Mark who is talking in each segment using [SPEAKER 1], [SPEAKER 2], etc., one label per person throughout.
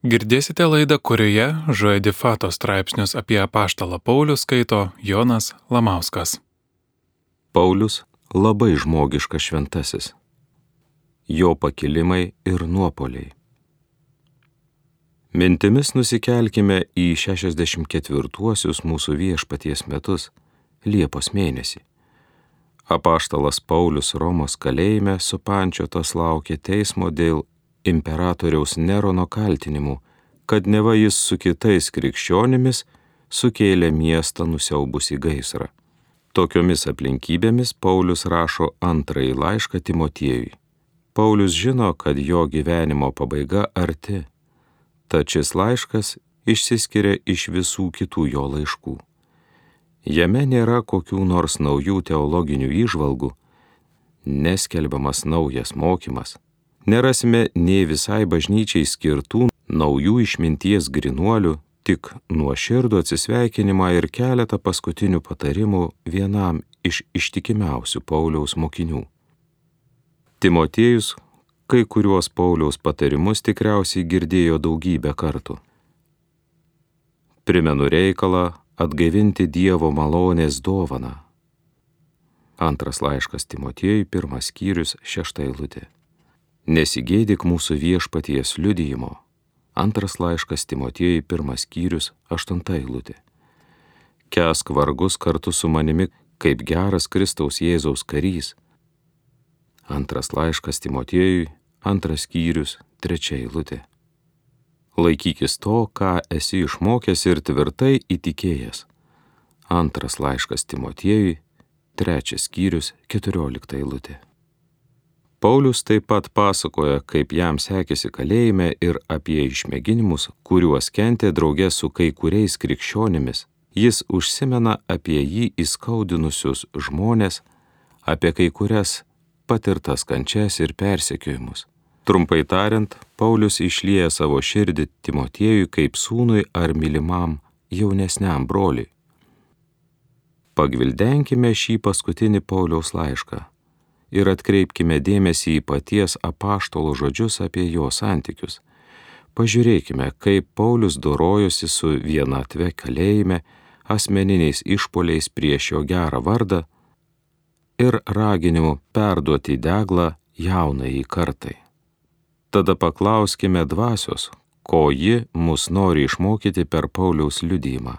[SPEAKER 1] Girdėsite laidą, kurioje Žoedifato straipsnius apie apaštalą Paulių skaito Jonas Lamauskas.
[SPEAKER 2] Paulius labai žmogiškas šventasis. Jo pakilimai ir nuopoliai. Mintimis nusikelkime į 64-uosius mūsų viešpaties metus, Liepos mėnesį. Apaštalas Paulius Romos kalėjime supančiotas laukė teismo dėl imperatoriaus Nerono kaltinimų, kad neva jis su kitais krikščionimis sukėlė miestą nusiaubusi gaisrą. Tokiomis aplinkybėmis Paulius rašo antrąjį laišką Timotiejui. Paulius žino, kad jo gyvenimo pabaiga arti, tad šis laiškas išsiskiria iš visų kitų jo laiškų. Jame nėra kokių nors naujų teologinių įžvalgų, neskelbiamas naujas mokymas nerasime nei visai bažnyčiai skirtų naujų išminties grinuolių, tik nuoširdų atsisveikinimą ir keletą paskutinių patarimų vienam iš ištikimiausių Pauliaus mokinių. Timotiejus kai kuriuos Pauliaus patarimus tikriausiai girdėjo daugybę kartų. Primenu reikalą atgaivinti Dievo malonės dovaną. Antras laiškas Timotiejui, pirmas skyrius, šešta eilutė. Nesigėdik mūsų viešpaties liudijimo. Antras laiškas Timotiejai, pirmas skyrius, aštunta eilutė. Kesk vargus kartu su manimi kaip geras Kristaus Jėzaus karys. Antras laiškas Timotiejui, antras skyrius, trečia eilutė. Laikykis to, ką esi išmokęs ir tvirtai įtikėjęs. Antras laiškas Timotiejui, trečias skyrius, keturiolikta eilutė. Paulius taip pat pasakoja, kaip jam sekėsi kalėjime ir apie išmėginimus, kuriuos kentė draugė su kai kuriais krikščionimis. Jis užsimena apie jį įskaudinusius žmonės, apie kai kurias patirtas kančias ir persekiojimus. Trumpai tariant, Paulius išlieja savo širdį Timotiejui kaip sūnui ar mylimam jaunesniam broliui. Pagvildenkime šį paskutinį Pauliaus laišką ir atkreipkime dėmesį į paties apaštalo žodžius apie jo santykius. Pažiūrėkime, kaip Paulius dorojosi su vienatve kalėjime, asmeniniais išpoliais prieš jo gerą vardą ir raginimu perduoti deglą jaunai kartai. Tada paklauskime dvasios, ko ji mus nori išmokyti per Pauliaus liudymą.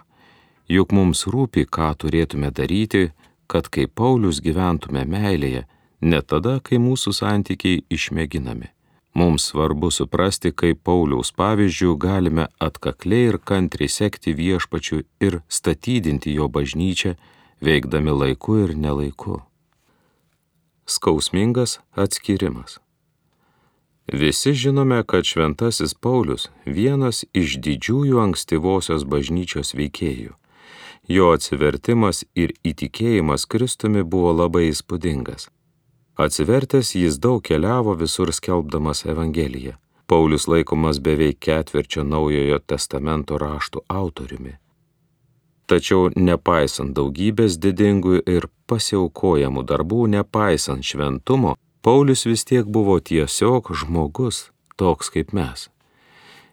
[SPEAKER 2] Juk mums rūpi, ką turėtume daryti, kad kaip Paulius gyventume meilėje ne tada, kai mūsų santykiai išmėginami. Mums svarbu suprasti, kaip Pauliaus pavyzdžių galime atkakliai ir kantriai sekti viešpačiu ir statydinti jo bažnyčią, veikdami laiku ir nelaiku. Skausmingas atskirimas. Visi žinome, kad šventasis Paulius vienas iš didžiųjų ankstyvosios bažnyčios veikėjų. Jo atsivertimas ir įtikėjimas Kristumi buvo labai įspūdingas. Atsivertęs jis daug keliavo visur skelbdamas Evangeliją. Paulius laikomas beveik ketvirčio naujojo testamento raštų autoriumi. Tačiau nepaisant daugybės didingų ir pasiaukojamų darbų, nepaisant šventumo, Paulius vis tiek buvo tiesiog žmogus, toks kaip mes.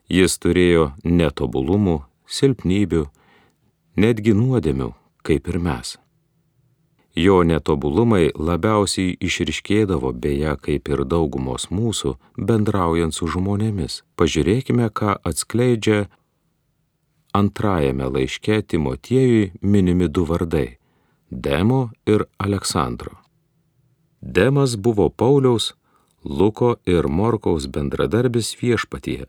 [SPEAKER 2] Jis turėjo netobulumų, silpnybių, netgi nuodėmių, kaip ir mes. Jo netobulumai labiausiai išriškėdavo beje kaip ir daugumos mūsų bendraujant su žmonėmis. Pažiūrėkime, ką atskleidžia antrajame laiške Timotiejui minimi du vardai - Demo ir Aleksandro. Demas buvo Pauliaus, Luko ir Morkaus bendradarbis viešpatyje.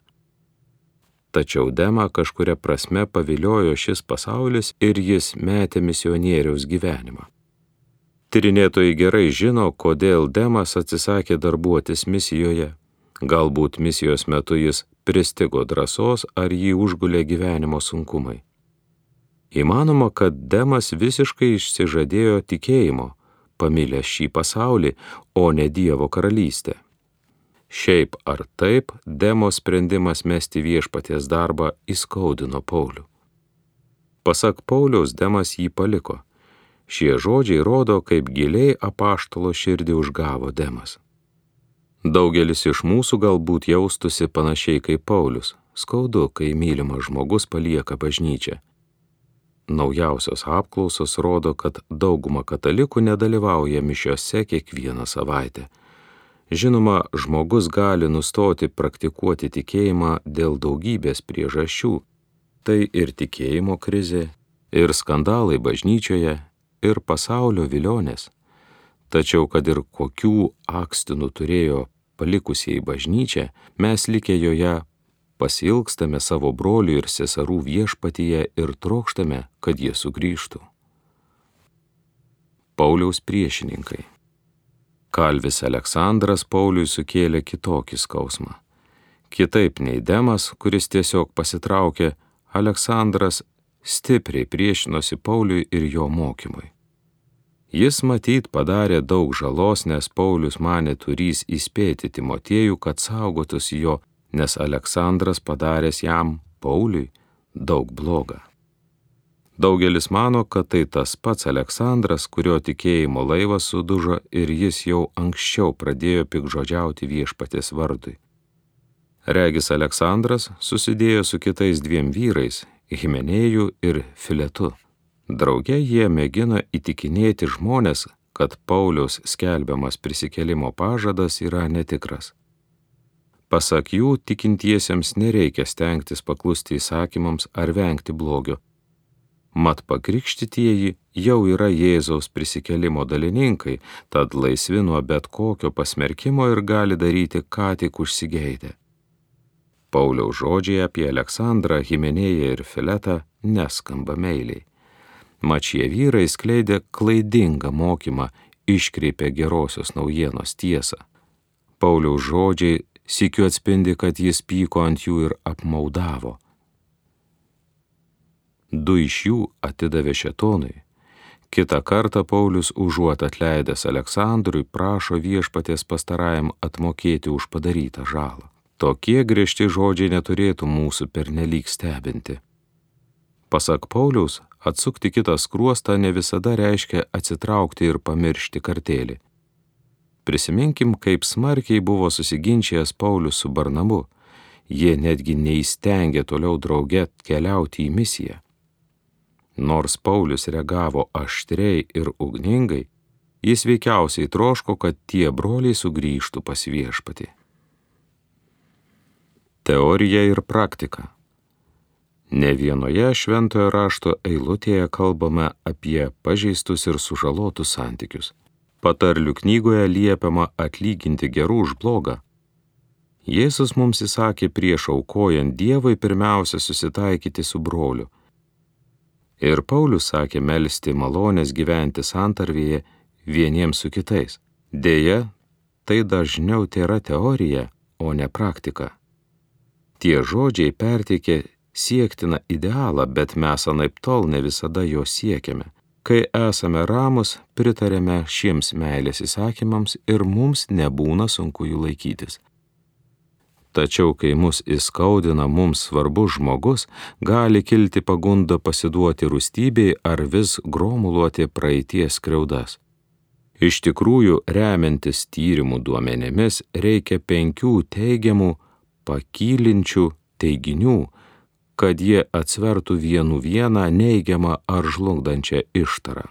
[SPEAKER 2] Tačiau Demą kažkuria prasme paviliojo šis pasaulis ir jis metė misionieriaus gyvenimą. Tyrinėtojai gerai žino, kodėl Demas atsisakė darbuotis misijoje. Galbūt misijos metu jis pristigo drąsos ar jį užgulė gyvenimo sunkumai. Įmanoma, kad Demas visiškai išsižadėjo tikėjimo, pamilęs šį pasaulį, o ne Dievo karalystę. Šiaip ar taip, Demo sprendimas mesti viešpaties darbą įskaudino Paulių. Pasak Pauliaus, Demas jį paliko Šie žodžiai rodo, kaip giliai apaštalo širdį užgavo Demas. Daugelis iš mūsų galbūt jaustusi panašiai kaip Paulius, skaudu, kai mylimas žmogus palieka bažnyčią. Naujausios apklausos rodo, kad dauguma katalikų nedalyvauja mišiose kiekvieną savaitę. Žinoma, žmogus gali nustoti praktikuoti tikėjimą dėl daugybės priežasčių. Tai ir tikėjimo krizė, ir skandalai bažnyčioje, ir pasaulio vilionės. Tačiau, kad ir kokių akstinų turėjo palikusieji bažnyčią, mes likę joje pasilgstame savo brolių ir seserų viešpatyje ir trokštame, kad jie sugrįžtų. Pauliaus priešininkai. Kalvis Aleksandras Pauliui sukėlė kitokį skausmą. Kitaip nei Demas, kuris tiesiog pasitraukė, Aleksandras stipriai priešinosi Pauliui ir jo mokymui. Jis matyt padarė daug žalos, nes Paulius mane turys įspėti Timotiejų, kad saugotųsi jo, nes Aleksandras padaręs jam, Pauliui, daug blogą. Daugelis mano, kad tai tas pats Aleksandras, kurio tikėjimo laivas sudužo ir jis jau anksčiau pradėjo pikžodžiauti viešpatės vardui. Regis Aleksandras susidėjo su kitais dviem vyrais Himenėjų ir Filetu. Drauge jie mėgina įtikinėti žmonės, kad Pauliaus skelbiamas prisikelimo pažadas yra netikras. Pasak jų, tikintiesiems nereikia stengtis paklusti įsakymams ar vengti blogio. Mat pakrikštytieji jau yra Jėzaus prisikelimo dalininkai, tad laisvi nuo bet kokio pasmerkimo ir gali daryti, ką tik užsigeidę. Pauliaus žodžiai apie Aleksandrą, Himenėją ir Filetą neskamba meiliai. Mat šie vyrai skleidė klaidingą mokymą, iškreipė gerosios naujienos tiesą. Pauliaus žodžiai sikiu atspindi, kad jis pyko ant jų ir apmaudavo. Du iš jų atidavė šetonui. Kita kartą Paulius užuot atleidęs Aleksandrui prašo viešpatės pastarajam atmokėti už padarytą žalą. Tokie griežti žodžiai neturėtų mūsų pernelyg stebinti. Pasak Pauliaus, atsukti kitą skruostą ne visada reiškia atsitraukti ir pamiršti kartėlį. Prisiminkim, kaip smarkiai buvo susiginčijęs Paulius su Barnamu. Jie netgi neįstengė toliau drauge keliauti į misiją. Nors Paulius reagavo aštriai ir ugningai, jis veikiausiai troško, kad tie broliai sugrįžtų pas viešpatį. Teorija ir praktika. Ne vienoje šventojo rašto eilutėje kalbame apie pažeistus ir sužalotus santykius. Patarlių knygoje liepiama atlyginti gerų už blogą. Jėzus mums įsakė prieš aukojant Dievui pirmiausia susitaikyti su broliu. Ir Paulius sakė melstį malonės gyventi santarvėje vieniems su kitais. Deja, tai dažniau yra teorija, o ne praktika. Tie žodžiai perteikė siektiną idealą, bet mes anaip tol ne visada jo siekiame. Kai esame ramus, pritarėme šiems meilės įsakymams ir mums nebūna sunku jų laikytis. Tačiau, kai mus įskaudina mums svarbus žmogus, gali kilti pagunda pasiduoti rūstybei ar vis gromuluoti praeities skriaudas. Iš tikrųjų, remiantis tyrimų duomenėmis, reikia penkių teigiamų pakylinčių teiginių, kad jie atsvertų vienu vieną neigiamą ar žlugdančią ištarą.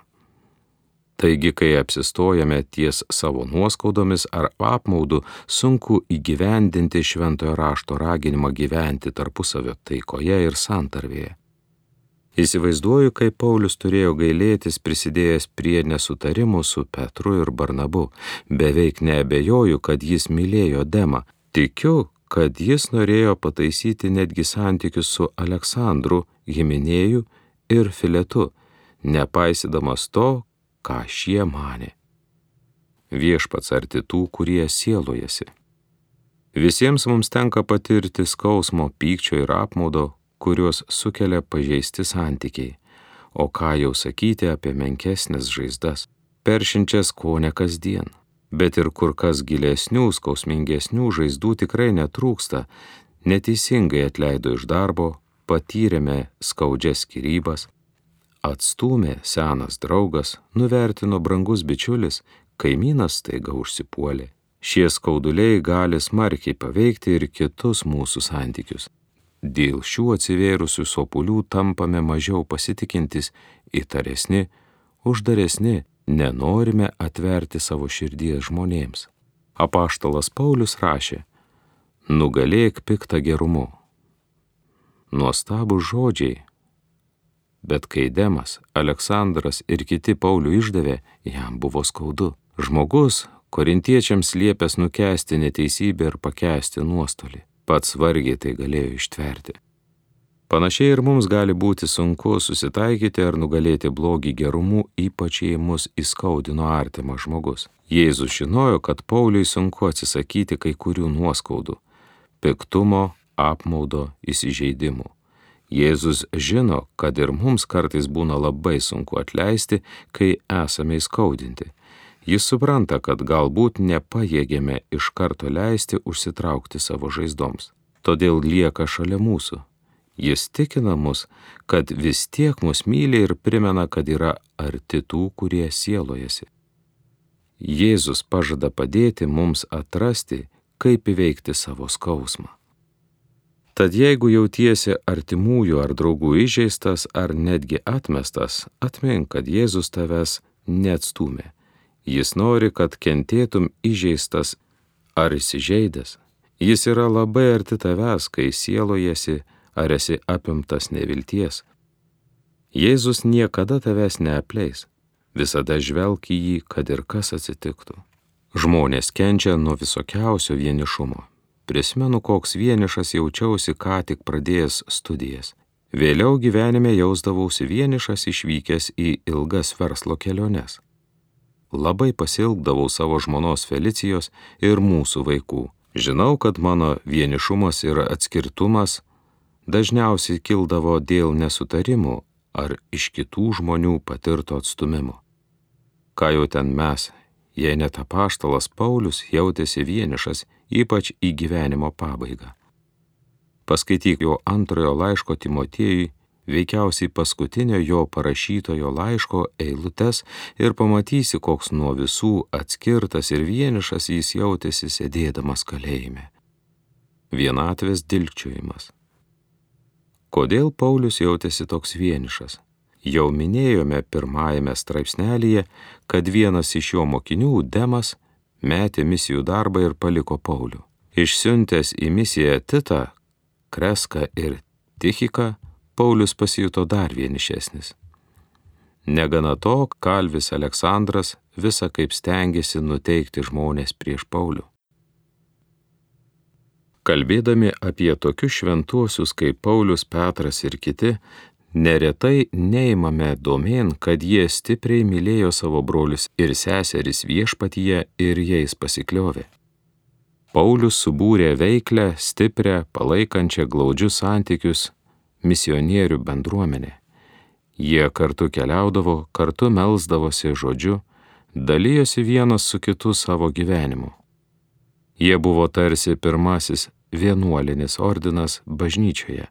[SPEAKER 2] Taigi, kai apsistojame ties savo nuoskaudomis ar apmaudu, sunku įgyvendinti šventojo rašto raginimą gyventi tarpusavio taikoje ir santarvėje. Įsivaizduoju, kaip Paulius turėjo gailėtis prisidėjęs prie nesutarimų su Petru ir Barnabu. Beveik neabejoju, kad jis mylėjo Demą. Tikiu, kad jis norėjo pataisyti netgi santykius su Aleksandru, Giminėju ir Filetu, nepaisydamas to, ką šie mane. Viešpats arti tų, kurie sielojasi. Visiems mums tenka patirti skausmo, pykčio ir apmaudo, kuriuos sukelia pažeisti santykiai, o ką jau sakyti apie menkesnės žaizdas, peršinčias ko ne kasdien bet ir kur kas gilesnių, skausmingesnių žaizdų tikrai netrūksta. Neteisingai atleido iš darbo, patyrėme skaudžias skirybas, atstumė senas draugas, nuvertino brangus bičiulis, kaimynas taiga užsipuolė. Šie skauduliai gali smarkiai paveikti ir kitus mūsų santykius. dėl šių atsivėrusių sopulių tampame mažiau pasitikintis, įtaresni, uždaresni, nenorime atverti savo širdies žmonėms. Apaštalas Paulius rašė, nugalėk piktą gerumu. Nuostabų žodžiai. Bet kai Demas, Aleksandras ir kiti Paulių išdavė, jam buvo skaudu. Žmogus, korintiečiams liepęs nukesti neteisybę ir pakesti nuostolį, pats vargiai tai galėjo ištverti. Panašiai ir mums gali būti sunku susitaikyti ar nugalėti blogį gerumu, ypač jei mus įskaudino artimas žmogus. Jėzus žinojo, kad Pauliui sunku atsisakyti kai kurių nuoskaudų - piktumo, apmaudo, įsižeidimų. Jėzus žino, kad ir mums kartais būna labai sunku atleisti, kai esame įskaudinti. Jis supranta, kad galbūt nepajėgėme iš karto leisti užsitraukti savo žaizdoms. Todėl lieka šalia mūsų, Jis tikina mus, kad vis tiek mus myli ir primena, kad yra arti tų, kurie sielojasi. Jėzus pažada padėti mums atrasti, kaip įveikti savo skausmą. Tad jeigu jautiesi artimųjų ar draugų įžeistas ar netgi atmestas, atmink, kad Jėzus tavęs neatstumė. Jis nori, kad kentėtum įžeistas ar įsižeidęs. Jis yra labai arti tavęs, kai sielojasi, ar esi apimtas nevilties. Jėzus niekada tavęs neapleis, visada žvelg į jį, kad ir kas atsitiktų. Žmonės kenčia nuo visokiausio vienišumo. Prisimenu, koks vienišas jaučiausi ką tik pradėjęs studijas. Vėliau gyvenime jausdavausi vienišas išvykęs į ilgas verslo keliones. Labai pasilgdavau savo žmonos Felicijos ir mūsų vaikų. Žinau, kad mano vienišumas ir atskirtumas dažniausiai kildavo dėl nesutarimų ar iš kitų žmonių patirto atstumimo. Ką jau ten mes, jei net apaštalas Paulius jautėsi vienišas, ypač į gyvenimo pabaigą. Paskaityk jo antrojo laiško Timotiejui, veikiausiai paskutinio jo parašytojo laiško eilutes ir pamatysi, koks nuo visų atskirtas ir vienišas jis jautėsi sėdėdamas kalėjime. Vienatvės dilgčiojimas Kodėl Paulius jautėsi toks vienišas? Jau minėjome pirmajame straipsnelyje, kad vienas iš jo mokinių, Demas, metė misijų darbą ir paliko Paulių. Išsiuntęs į misiją Titą, Kreską ir Tichiką, Paulius pasijuto dar vienišesnis. Negana to, kalvis Aleksandras visą kaip stengiasi nuteikti žmonės prieš Paulių. Kalbėdami apie tokius šventuosius kaip Paulius, Petras ir kiti, neretai neimame domen, kad jie stipriai mylėjo savo brolius ir seseris viešpatyje ir jais pasikliovė. Paulius subūrė veiklę, stiprią, palaikančią glaudžius santykius misionierių bendruomenė. Jie kartu keliaudavo, kartu melzdavosi žodžiu, dalyjosi vienas su kitu savo gyvenimu. Jie buvo tarsi pirmasis vienuolinis ordinas bažnyčioje.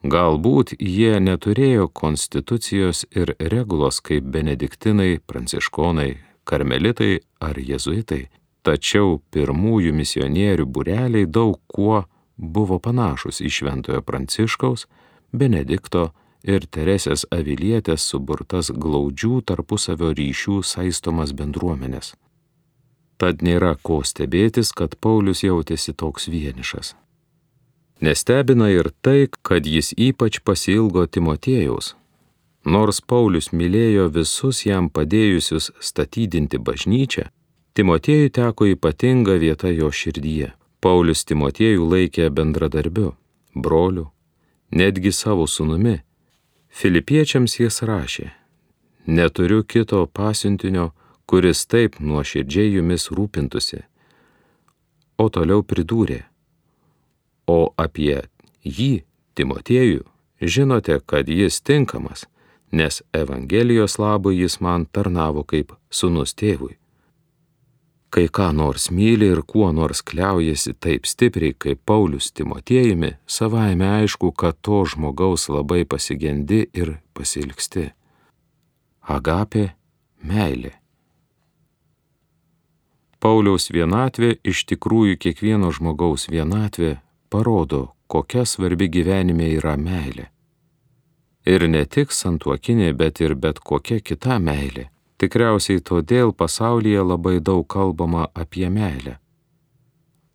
[SPEAKER 2] Galbūt jie neturėjo konstitucijos ir regulos kaip benediktinai, pranciškonai, karmelitai ar jezuitai, tačiau pirmųjų misionierių bureliai daug kuo buvo panašus į Šventojo Pranciškaus, Benedikto ir Teresės avilietės suburtas glaudžių tarpusavio ryšių saistomas bendruomenės. Tad nėra ko stebėtis, kad Paulius jautėsi toks vienišas. Nestebina ir tai, kad jis ypač pasilgo Timotėjaus. Nors Paulius mylėjo visus jam padėjusius statydinti bažnyčią, Timotėjui teko ypatinga vieta jo širdyje. Paulius Timotėjų laikė bendradarbiu, broliu, netgi savo sunumi. Filipiečiams jis rašė, neturiu kito pasiuntinio, kuris taip nuoširdžiai jumis rūpintusi. O toliau pridūrė, o apie jį, Timotiejų, žinote, kad jis tinkamas, nes Evangelijos labui jis man tarnavo kaip sunus tėvui. Kai ką nors myli ir kuo nors kliaujasi taip stipriai kaip Paulius Timotiejumi, savaime aišku, kad to žmogaus labai pasigendi ir pasilgsti. Agapė - meilė. Pauliaus vienatvė iš tikrųjų kiekvieno žmogaus vienatvė parodo, kokia svarbi gyvenime yra meilė. Ir ne tik santuokinė, bet ir bet kokia kita meilė. Tikriausiai todėl pasaulyje labai daug kalbama apie meilę.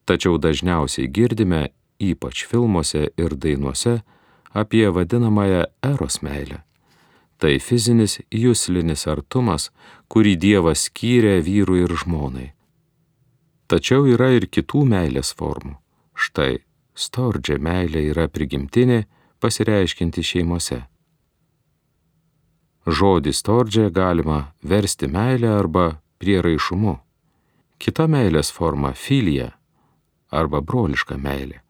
[SPEAKER 2] Tačiau dažniausiai girdime, ypač filmuose ir dainuose, apie vadinamąją eros meilę. Tai fizinis jūslinis artumas, kurį Dievas skyrė vyrui ir žmonai. Tačiau yra ir kitų meilės formų. Štai stordžia meilė yra prigimtinė, pasireiškinti šeimose. Žodį stordžia galima versti meilę arba prieraišumu. Kita meilės forma - filija arba broliška meilė.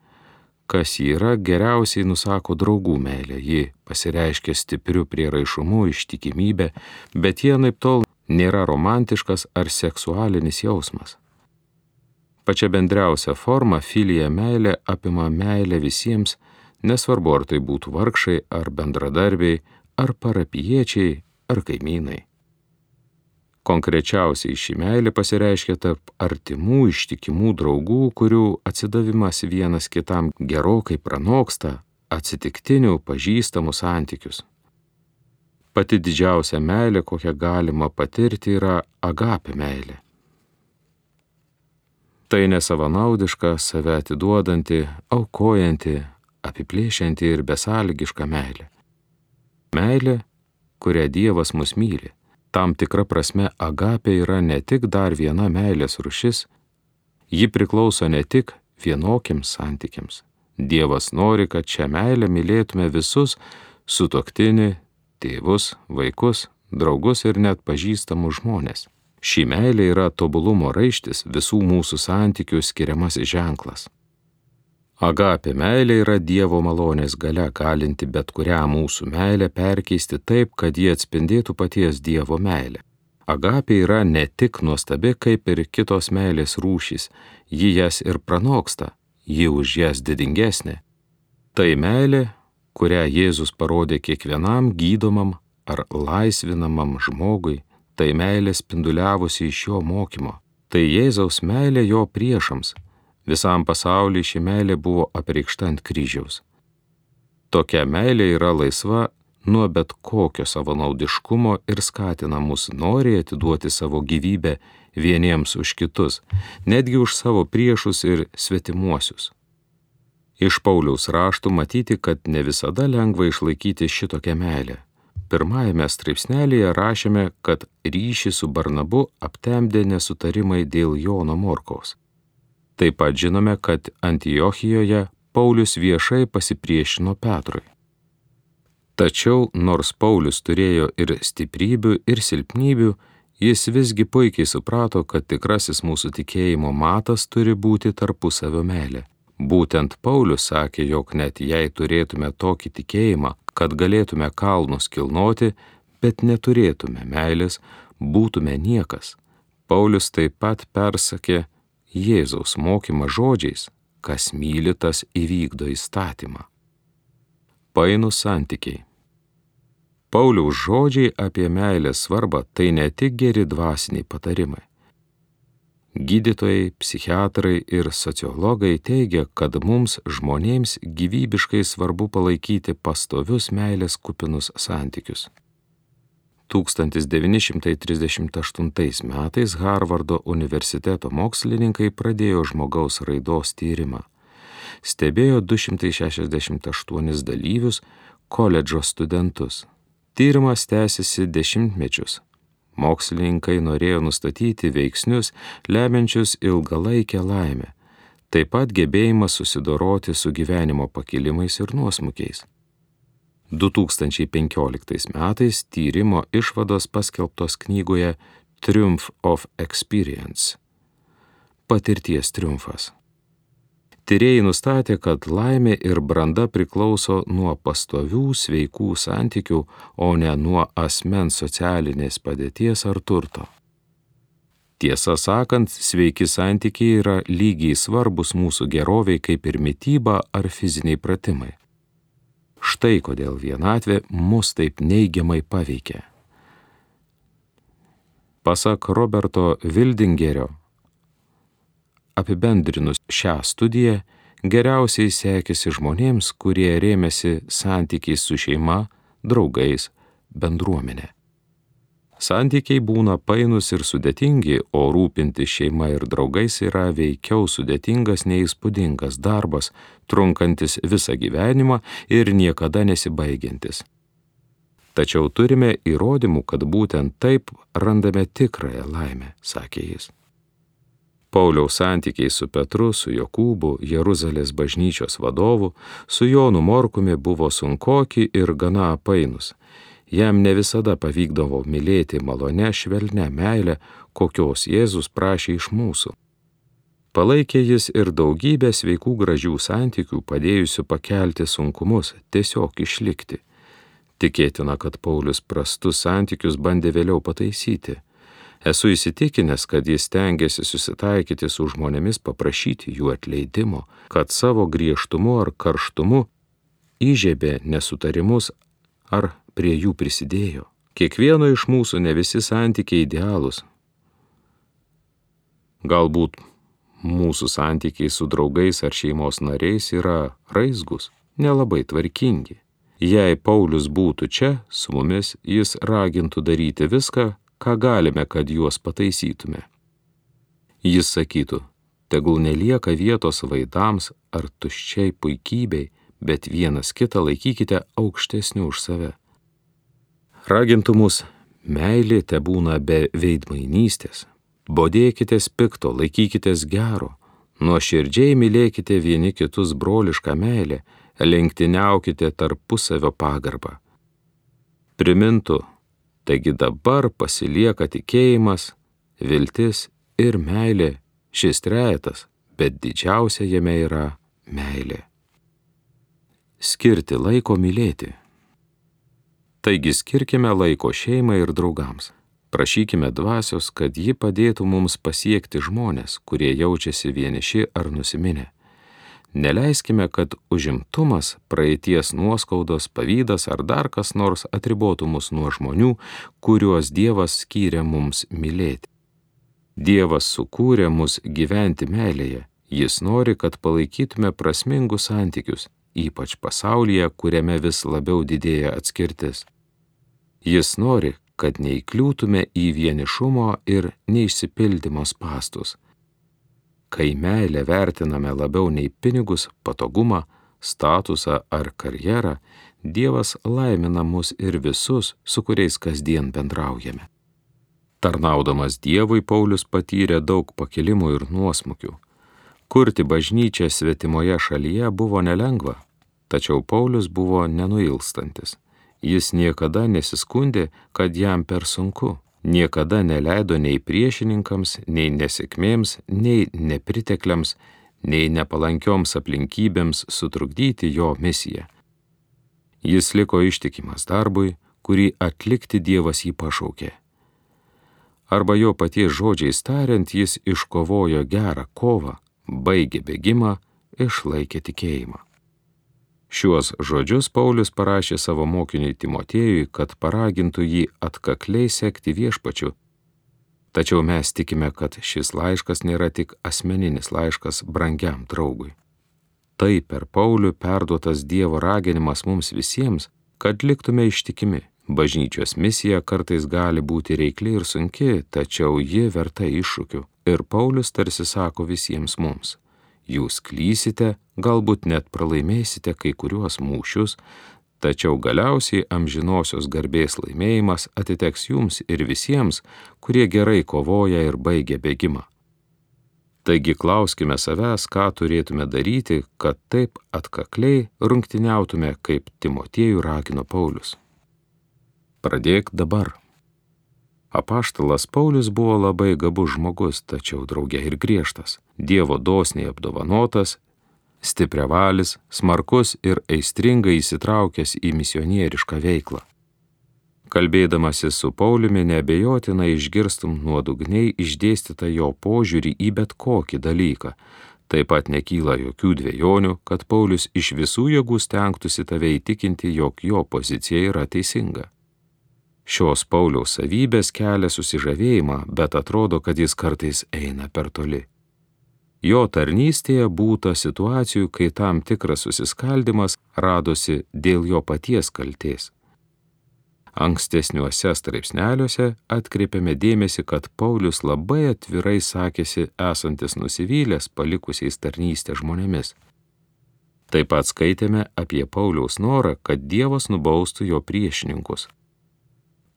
[SPEAKER 2] Kas ji yra, geriausiai nusako draugų meilė. Ji pasireiškia stipriu prieraišumu, ištikimybė, bet jie naip tol nėra romantiškas ar seksualinis jausmas. Pačia bendriausia forma filija meilė apima meilę visiems, nesvarbu ar tai būtų vargšai, ar bendradarbiai, ar parapiečiai, ar kaimynai. Konkrečiausiai ši meilė pasireiškia tarp artimų ištikimų draugų, kurių atsidavimas vienas kitam gerokai pranoksta atsitiktinių pažįstamų santykius. Pati didžiausia meilė, kokią galima patirti, yra agapė meilė. Tai nesavanaudiška, save atiduodanti, aukojanti, apiplėšianti ir besąlygiška meilė. Meilė, kurią Dievas mus myli. Tam tikra prasme agapė yra ne tik dar viena meilės rušis, ji priklauso ne tik vienokiams santykiams. Dievas nori, kad šią meilę mylėtume visus sutoktinį, tėvus, vaikus, draugus ir net pažįstamus žmonės. Ši meilė yra tobulumo raištis visų mūsų santykių skiriamasis ženklas. Agapė meilė yra Dievo malonės gale galinti bet kurią mūsų meilę perkeisti taip, kad jie atspindėtų paties Dievo meilę. Agapė yra ne tik nuostabi kaip ir kitos meilės rūšys, ji jas ir pranoksta, ji už jas didingesnė. Tai meilė, kurią Jėzus parodė kiekvienam gydomam ar laisvinamam žmogui, tai meilė spinduliavusi iš jo mokymo, tai Jėzaus meilė jo priešams, visam pasauliu ši meilė buvo apreikšta ant kryžiaus. Tokia meilė yra laisva nuo bet kokio savanaudiškumo ir skatina mus noriai atiduoti savo gyvybę vieniems už kitus, netgi už savo priešus ir svetimuosius. Iš Pauliaus raštų matyti, kad ne visada lengva išlaikyti šitokią meilę pirmajame straipsnelėje rašėme, kad ryšį su Barnabu aptemdė nesutarimai dėl Jono Morkaus. Taip pat žinome, kad Antijochijoje Paulius viešai pasipriešino Petrui. Tačiau nors Paulius turėjo ir stiprybių, ir silpnybių, jis visgi puikiai suprato, kad tikrasis mūsų tikėjimo matas turi būti tarpusavio meilė. Būtent Paulius sakė, jog net jei turėtume tokį tikėjimą, kad galėtume kalnus kilnoti, bet neturėtume meilės, būtume niekas. Paulius taip pat persakė Jėzaus mokymą žodžiais, kas myli tas įvykdo įstatymą. Painus santykiai. Pauliaus žodžiai apie meilės svarbą tai ne tik geri dvasiniai patarimai Gydytojai, psichiatrai ir sociologai teigia, kad mums žmonėms gyvybiškai svarbu palaikyti pastovius meilės kupinus santykius. 1938 metais Harvardo universiteto mokslininkai pradėjo žmogaus raidos tyrimą. Stebėjo 268 dalyvius, koledžo studentus. Tyrimas tęsiasi dešimtmečius, Mokslininkai norėjo nustatyti veiksnius, lemiančius ilgalaikę laimę, taip pat gebėjimą susidoroti su gyvenimo pakilimais ir nuosmukiais. 2015 metais tyrimo išvados paskelbtos knygoje Triumph of Experience - patirties triumfas. Tyrėjai nustatė, kad laimė ir branda priklauso nuo pastovių sveikų santykių, o ne nuo asmens socialinės padėties ar turto. Tiesą sakant, sveiki santykiai yra lygiai svarbus mūsų geroviai kaip ir mytyba ar fiziniai pratimai. Štai kodėl vienatvė mus taip neigiamai paveikia. Pasak Roberto Vildingerio, Apibendrinus šią studiją, geriausiai sekėsi žmonėms, kurie rėmėsi santykiais su šeima, draugais, bendruomenė. Santykiai būna painus ir sudėtingi, o rūpinti šeima ir draugais yra veikiau sudėtingas neįspūdingas darbas, trunkantis visą gyvenimą ir niekada nesibaigiantis. Tačiau turime įrodymų, kad būtent taip randame tikrąją laimę, sakė jis. Pauliaus santykiai su Petru, su Jokūbu, Jeruzalės bažnyčios vadovu, su Jonu Morkumi buvo sunkoki ir gana painus jam ne visada pavykdavo mylėti malone švelnę meilę, kokios Jėzus prašė iš mūsų. Palaikė jis ir daugybę sveikų gražių santykių, padėjusių pakelti sunkumus, tiesiog išlikti. Tikėtina, kad Paulius prastus santykius bandė vėliau pataisyti. Esu įsitikinęs, kad jis tengiasi susitaikyti su žmonėmis, paprašyti jų atleidimo, kad savo griežtumu ar karštumu įžiebė nesutarimus ar prie jų prisidėjo. Kiekvieno iš mūsų ne visi santykiai idealūs. Galbūt mūsų santykiai su draugais ar šeimos nariais yra raizgus, nelabai tvarkingi. Jei Paulius būtų čia, su mumis jis ragintų daryti viską, ką galime, kad juos pataisytume. Jis sakytų, tegul nelieka vietos vaidams ar tuščiai puikybei, bet vienas kitą laikykite aukštesniu už save ragintų mus, meilė te būna be veidmainystės, bodėkitės pikto, laikykitės gero, nuoširdžiai mylėkite vieni kitus brolišką meilę, lenktyniaukite tarpusavio pagarbą. Primintų, taigi dabar pasilieka tikėjimas, viltis ir meilė, šis trejetas, bet didžiausia jame yra meilė. Skirti laiko mylėti. Taigi skirkime laiko šeimai ir draugams. Prašykime dvasios, kad ji padėtų mums pasiekti žmonės, kurie jaučiasi vieniši ar nusiminę. Neleiskime, kad užimtumas, praeities nuoskaudos, pavydas ar dar kas nors atribotų mus nuo žmonių, kuriuos Dievas skyrė mums mylėti. Dievas sukūrė mus gyventi meilėje, Jis nori, kad palaikytume prasmingus santykius, ypač pasaulyje, kuriame vis labiau didėja atskirtis. Jis nori, kad neįkliūtume į vienišumo ir neišsipildymo pastus. Kai meilę vertiname labiau nei pinigus, patogumą, statusą ar karjerą, Dievas laimina mus ir visus, su kuriais kasdien bendraujame. Tarnaudamas Dievui Paulius patyrė daug pakilimų ir nuosmukių. Kurti bažnyčią svetimoje šalyje buvo nelengva, tačiau Paulius buvo nenuilstantis. Jis niekada nesiskundė, kad jam per sunku, niekada neleido nei priešininkams, nei nesėkmėms, nei nepritekliams, nei nepalankioms aplinkybėms sutrukdyti jo misiją. Jis liko ištikimas darbui, kurį atlikti Dievas jį pašaukė. Arba jo paties žodžiais tariant, jis iškovojo gerą kovą, baigė bėgimą, išlaikė tikėjimą. Šiuos žodžius Paulius parašė savo mokiniui Timotiejui, kad paragintų jį atkakliai sekti viešpačiu. Tačiau mes tikime, kad šis laiškas nėra tik asmeninis laiškas brangiam draugui. Tai per Paulių perduotas Dievo raginimas mums visiems, kad liktume ištikimi. Bažnyčios misija kartais gali būti reikli ir sunki, tačiau ji verta iššūkių. Ir Paulius tarsi sako visiems mums jūs klysite, galbūt net pralaimėsite kai kuriuos mūšius, tačiau galiausiai amžinosios garbės laimėjimas atiteks jums ir visiems, kurie gerai kovoja ir baigia bėgimą. Taigi klauskime savęs, ką turėtume daryti, kad taip atkakliai rungtiniautume, kaip Timotiejų ragino Paulius. Pradėk dabar. Apaštalas Paulius buvo labai gabus žmogus, tačiau draugė ir griežtas, Dievo dosniai apdovanotas, stipriavalis, smarkus ir aistringai įsitraukęs į misionierišką veiklą. Kalbėdamasis su Pauliumi nebejotinai išgirstum nuodugniai išdėstytą jo požiūrį į bet kokį dalyką. Taip pat nekyla jokių dviejonių, kad Paulius iš visų jėgų stengtųsi tave įtikinti, jog jo pozicija yra teisinga. Šios Pauliaus savybės kelia susižavėjimą, bet atrodo, kad jis kartais eina per toli. Jo tarnystėje būta situacijų, kai tam tikras susiskaldimas radosi dėl jo paties kalties. Ankstesniuose straipsneliuose atkreipiame dėmesį, kad Paulius labai atvirai sakėsi esantis nusivylęs palikusiais tarnystę žmonėmis. Taip pat skaitėme apie Pauliaus norą, kad Dievas nubaustų jo priešininkus.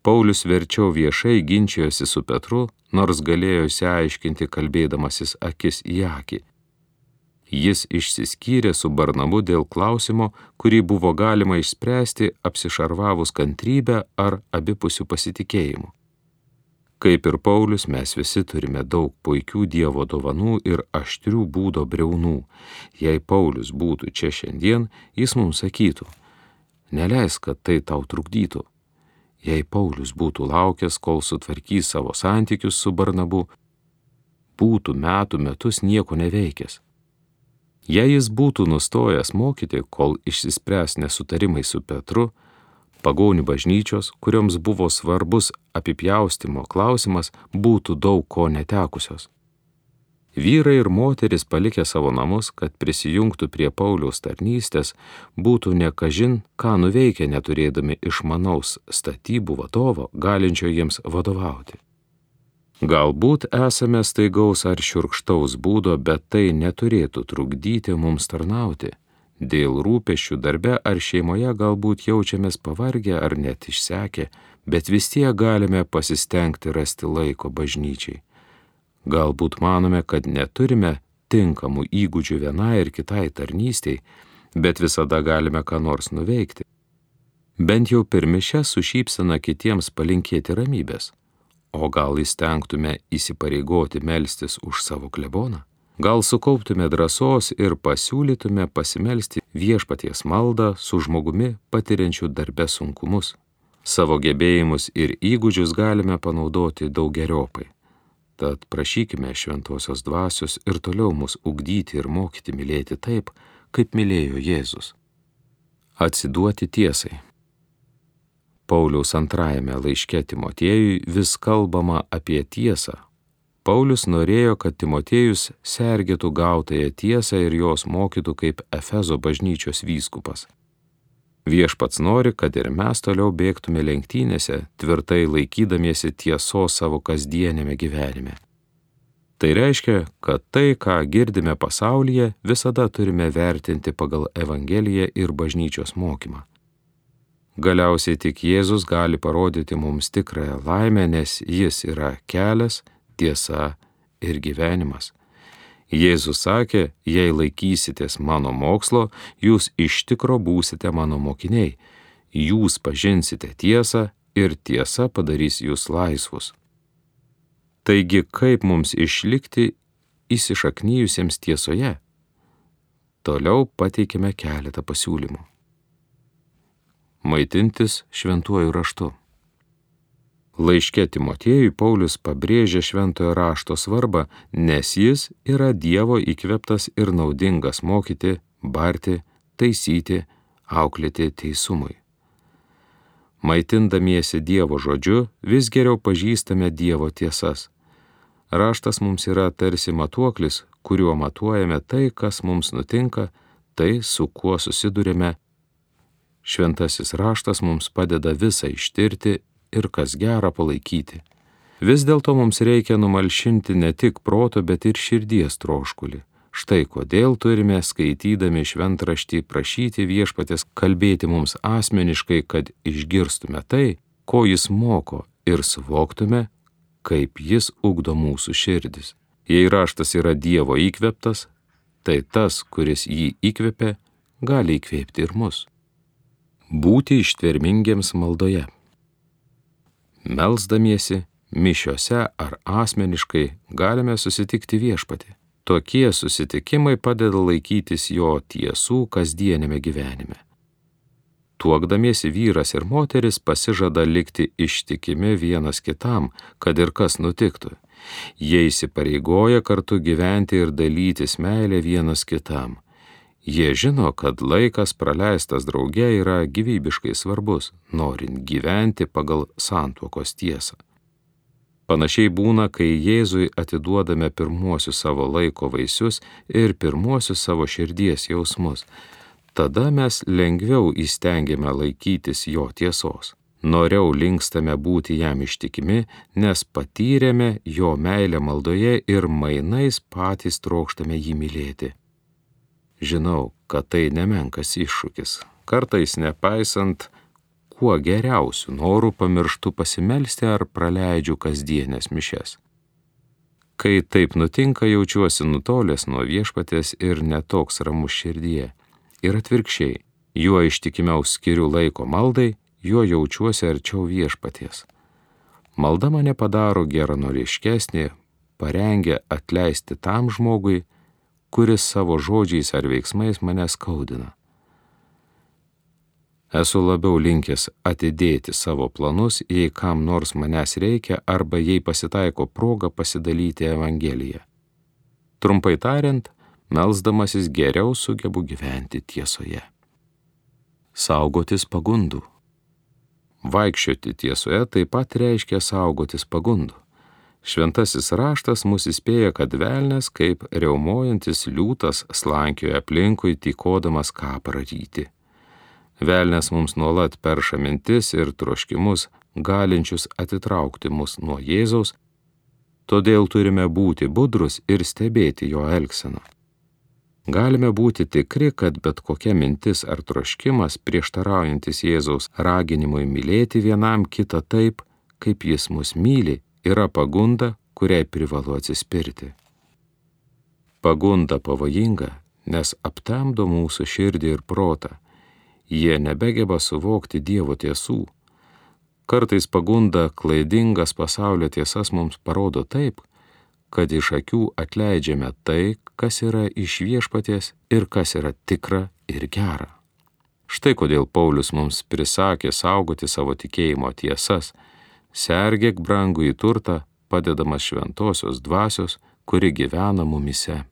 [SPEAKER 2] Paulius verčiau viešai ginčijosi su Petru, nors galėjo įsiaiškinti kalbėdamasis akis į akį. Jis išsiskyrė su Barnabu dėl klausimo, kurį buvo galima išspręsti apsišarvavus kantrybę ar abipusių pasitikėjimų. Kaip ir Paulius, mes visi turime daug puikių Dievo dovanų ir aštrių būdo breunų. Jei Paulius būtų čia šiandien, jis mums sakytų, neleisk, kad tai tau trukdytų Jei Paulius būtų laukęs, kol sutvarkys savo santykius su Barnabu, būtų metų metus nieko neveikęs. Jei jis būtų nustojęs mokyti, kol išsispręs nesutarimai su Petru, pagonių bažnyčios, kurioms buvo svarbus apipjaustimo klausimas, būtų daug ko netekusios. Vyrai ir moteris palikę savo namus, kad prisijungtų prie Pauliaus tarnystės, būtų nekažin, ką nuveikę neturėdami išmanaus statybų vadovo, galinčio jiems vadovauti. Galbūt esame staigaus ar šiurkštaus būdo, bet tai neturėtų trukdyti mums tarnauti. Dėl rūpešių darbe ar šeimoje galbūt jaučiamės pavargę ar net išsekę, bet vis tiek galime pasistengti rasti laiko bažnyčiai. Galbūt manome, kad neturime tinkamų įgūdžių vienai ir kitai tarnystiai, bet visada galime ką nors nuveikti. Bent jau per mišę su šypsena kitiems palinkėti ramybės. O gal įstengtume įsipareigoti melstis už savo kleboną? Gal sukauptume drąsos ir pasiūlytume pasimelsti viešpaties maldą su žmogumi patiriančiu darbę sunkumus. Savo gebėjimus ir įgūdžius galime panaudoti daug geriopai. Tad prašykime šventosios dvasios ir toliau mus ugdyti ir mokyti mylėti taip, kaip mylėjo Jėzus. Atsiduoti tiesai. Pauliaus antrajame laiške Timotiejui vis kalbama apie tiesą. Paulius norėjo, kad Timotiejus sergėtų gautąją tiesą ir jos mokytų kaip Efezo bažnyčios vyskupas. Viešpats nori, kad ir mes toliau bėgtume lenktynėse, tvirtai laikydamiesi tiesos savo kasdienėme gyvenime. Tai reiškia, kad tai, ką girdime pasaulyje, visada turime vertinti pagal Evangeliją ir bažnyčios mokymą. Galiausiai tik Jėzus gali parodyti mums tikrąją laimę, nes Jis yra kelias, tiesa ir gyvenimas. Jėzus sakė, jei laikysitės mano mokslo, jūs iš tikro būsite mano mokiniai, jūs pažinsite tiesą ir tiesa padarys jūs laisvus. Taigi, kaip mums išlikti įsišaknyjusiems tiesoje? Toliau pateikime keletą pasiūlymų. Maitintis šventuoju raštu. Laiške Timotiejui Paulius pabrėžia šventojo rašto svarbą, nes jis yra Dievo įkveptas ir naudingas mokyti, barti, taisyti, auklėti teisumui. Maitindamiesi Dievo žodžiu, vis geriau pažįstame Dievo tiesas. Raštas mums yra tarsi matuoklis, kuriuo matuojame tai, kas mums nutinka, tai, su kuo susidurime. Šventasis raštas mums padeda visą ištirti ir kas gera palaikyti. Vis dėlto mums reikia numalšinti ne tik proto, bet ir širdies troškulį. Štai kodėl turime skaitydami šventraštį prašyti viešpatės kalbėti mums asmeniškai, kad išgirstume tai, ko jis moko ir suvoktume, kaip jis ugdo mūsų širdis. Jei raštas yra Dievo įkveptas, tai tas, kuris jį įkvepia, gali įkvėpti ir mus. Būti ištvermingiems maldoje. Melsdamiesi, mišiuose ar asmeniškai galime susitikti viešpatį. Tokie susitikimai padeda laikytis jo tiesų kasdienėme gyvenime. Tuokdamiesi vyras ir moteris pasižada likti ištikimi vienas kitam, kad ir kas nutiktų. Jie įsipareigoja kartu gyventi ir dalytis meilę vienas kitam Jie žino, kad laikas praleistas drauge yra gyvybiškai svarbus, norint gyventi pagal santuokos tiesą. Panašiai būna, kai Jėzui atiduodame pirmuosius savo laiko vaisius ir pirmuosius savo širdies jausmus. Tada mes lengviau įstengiame laikytis jo tiesos. Noriau linkstame būti jam ištikimi, nes patyrėme jo meilę maldoje ir mainais patys trokštame jį mylėti. Žinau, kad tai nemenkas iššūkis. Kartais nepaisant kuo geriausių norų pamirštu pasimelsti ar praleidžiu kasdienės mišes. Kai taip nutinka, jaučiuosi nutolęs nuo viešpatės ir netoks ramus širdie. Ir atvirkščiai, juo ištikimiau skiriu laiko maldai, juo jaučiuosi arčiau viešpaties. Malda mane padaro geranoriškesnė, parengia atleisti tam žmogui, kuris savo žodžiais ar veiksmais mane skaudina esu labiau linkęs atidėti savo planus, jei kam nors manęs reikia arba jei pasitaiko proga pasidalyti Evangeliją. Trumpai tariant, melzdamasis geriau sugebu gyventi tiesoje. Saugotis pagundų. Vaikščioti tiesoje taip pat reiškia saugotis pagundų. Šventasis raštas mus įspėja, kad velnės kaip reumojantis liūtas slankioja aplinkui, tykodamas ką praryti. Velnes mums nuolat perša mintis ir troškimus, galinčius atitraukti mus nuo Jėzaus, todėl turime būti budrus ir stebėti jo elgseną. Galime būti tikri, kad bet kokia mintis ar troškimas prieštaraujantis Jėzaus raginimui mylėti vienam kitą taip, kaip jis mus myli, yra pagunda, kuriai privalu atsispirti. Pagunda pavojinga, nes aptemdo mūsų širdį ir protą jie nebegeba suvokti Dievo tiesų. Kartais pagunda klaidingas pasaulio tiesas mums parodo taip, kad iš akių atleidžiame tai, kas yra iš viešpaties ir kas yra tikra ir gera. Štai kodėl Paulius mums prisakė saugoti savo tikėjimo tiesas, sergėk brangų į turtą, padedamas šventosios dvasios, kuri gyvena mumise.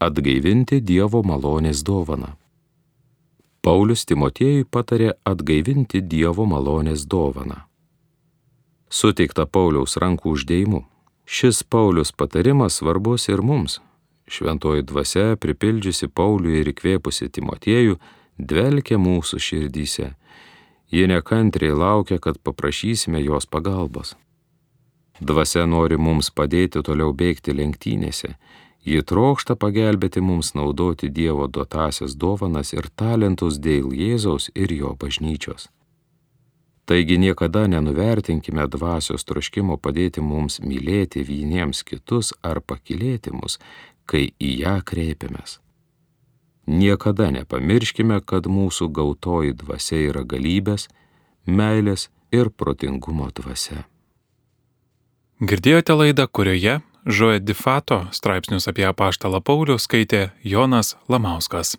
[SPEAKER 2] Atgaivinti Dievo malonės dovaną. Paulius Timotiejui patarė atgaivinti Dievo malonės dovaną. Suteikta Pauliaus rankų uždėjimu. Šis Paulius patarimas svarbus ir mums. Šventoji dvasia, pripildžiusi Paulių ir įkvėpusi Timotiejų, dvelkia mūsų širdyse. Ji nekantriai laukia, kad paprašysime jos pagalbos. Dvasia nori mums padėti toliau bėgti lenktynėse Ji trokšta pagelbėti mums naudoti Dievo duotasias dovanas ir talentus dėl Jėzaus ir jo bažnyčios. Taigi niekada nenuvertinkime dvasios troškimo padėti mums mylėti vieniems kitus ar pakilėti mus, kai į ją kreipiamės. Niekada nepamirškime, kad mūsų gautoji dvasia yra galybės, meilės ir protingumo dvasia.
[SPEAKER 1] Girdėjote laidą, kurioje Žoe Difato straipsnius apie apaštalą Paulių skaitė Jonas Lamauskas.